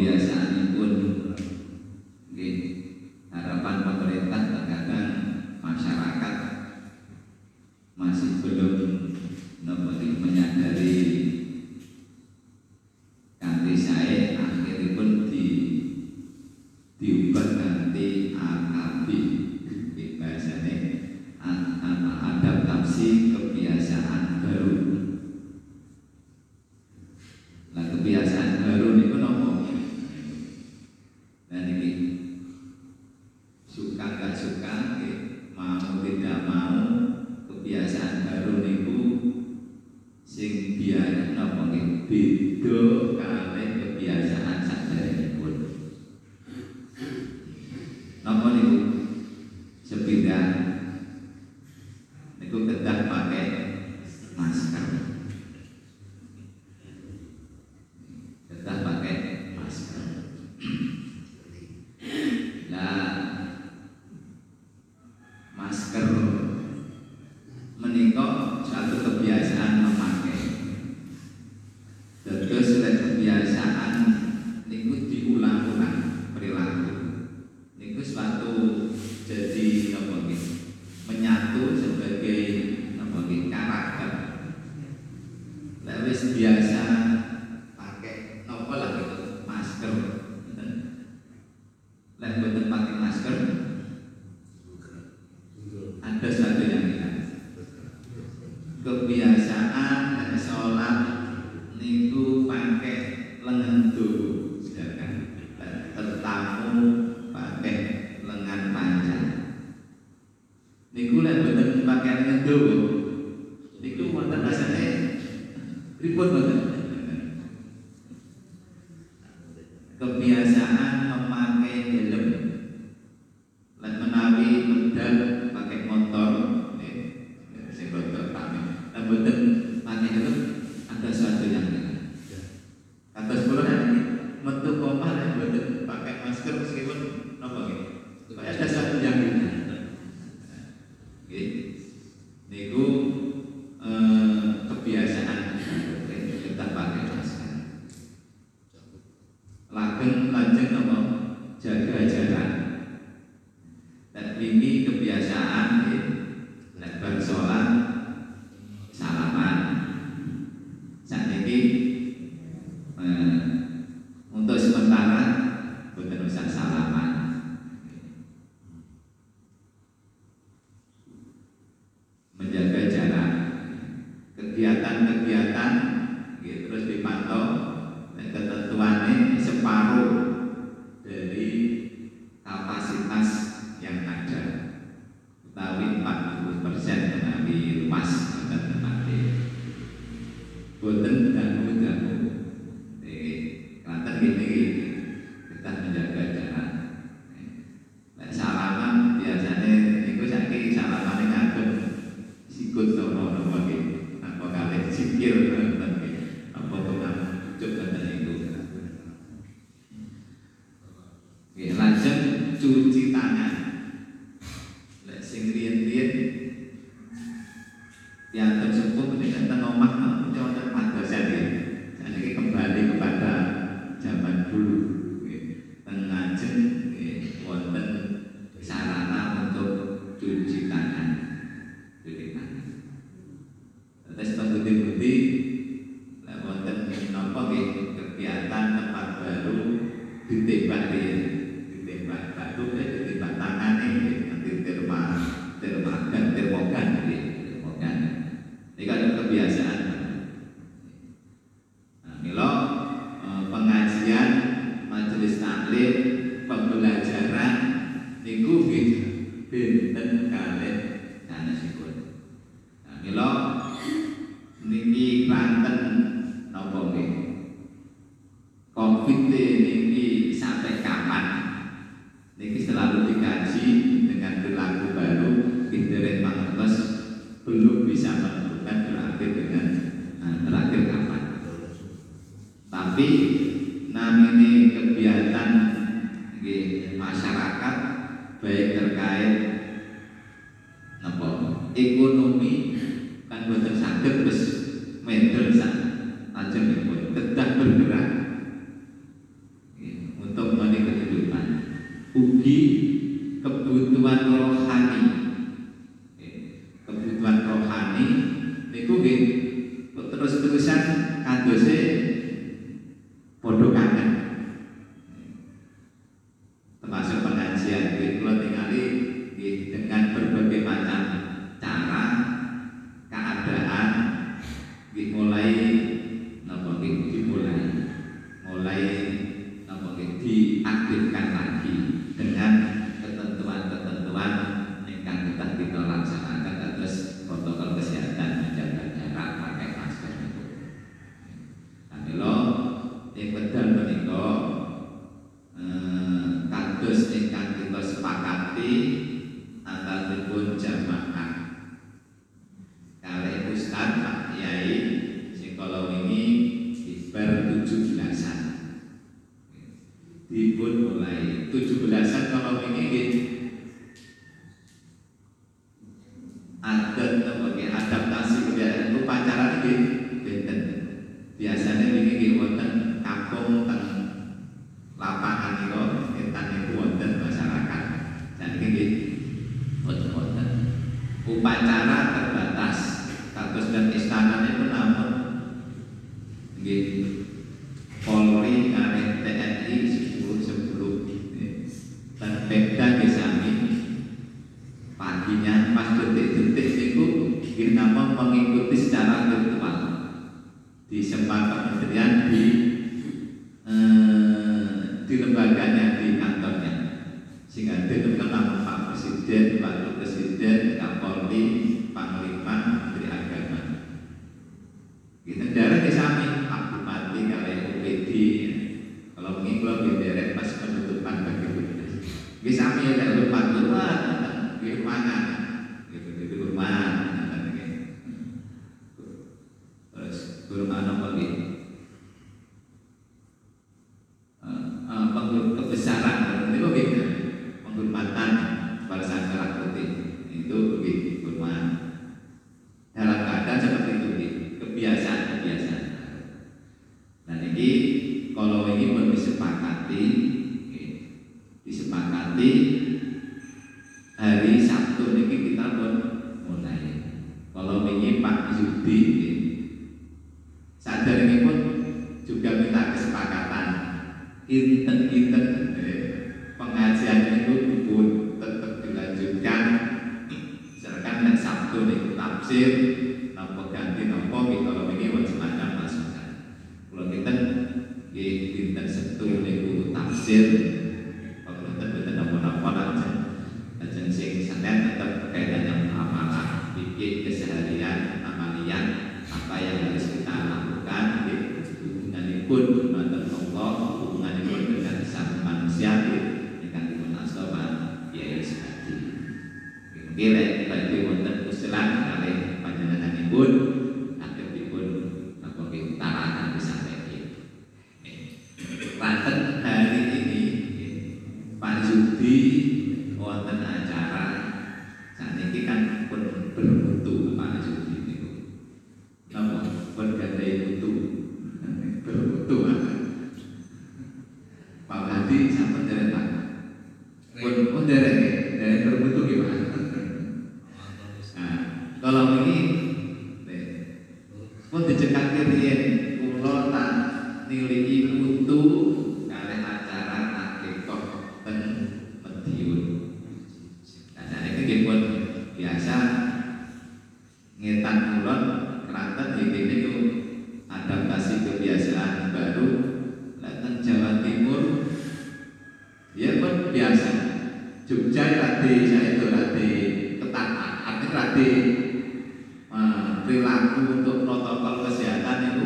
kebiasaan pun nggih harapan pemerintah terkadang masyarakat masih belum menyadari kanti saya akhirnya pun di diubah nanti akabi bahasanya adaptasi kebiasaan baru. Nah kebiasaan jasa penjaminnya entrance upacara terbatas. Status dan istananya suruh anak bagi penggur kebesaran? Itu begitu penghormatan balasan merah putih itu begitu hormat dalam keadaan seperti itu gitu. kebiasaan kebiasaan. Dan ini kalau ini pun disepakati gitu. disepakati hari Sabtu ini kita pun mulai. Kalau ini Pak Yudi gitu. Ini pun juga minta kesepakatan. Kinten-kinten pengajian itu pun tetap dilanjutkan. Misalkan Sabtu nih tafsir itu untuk protokol kesehatan itu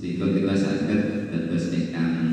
sehingga kita saged dados ingkang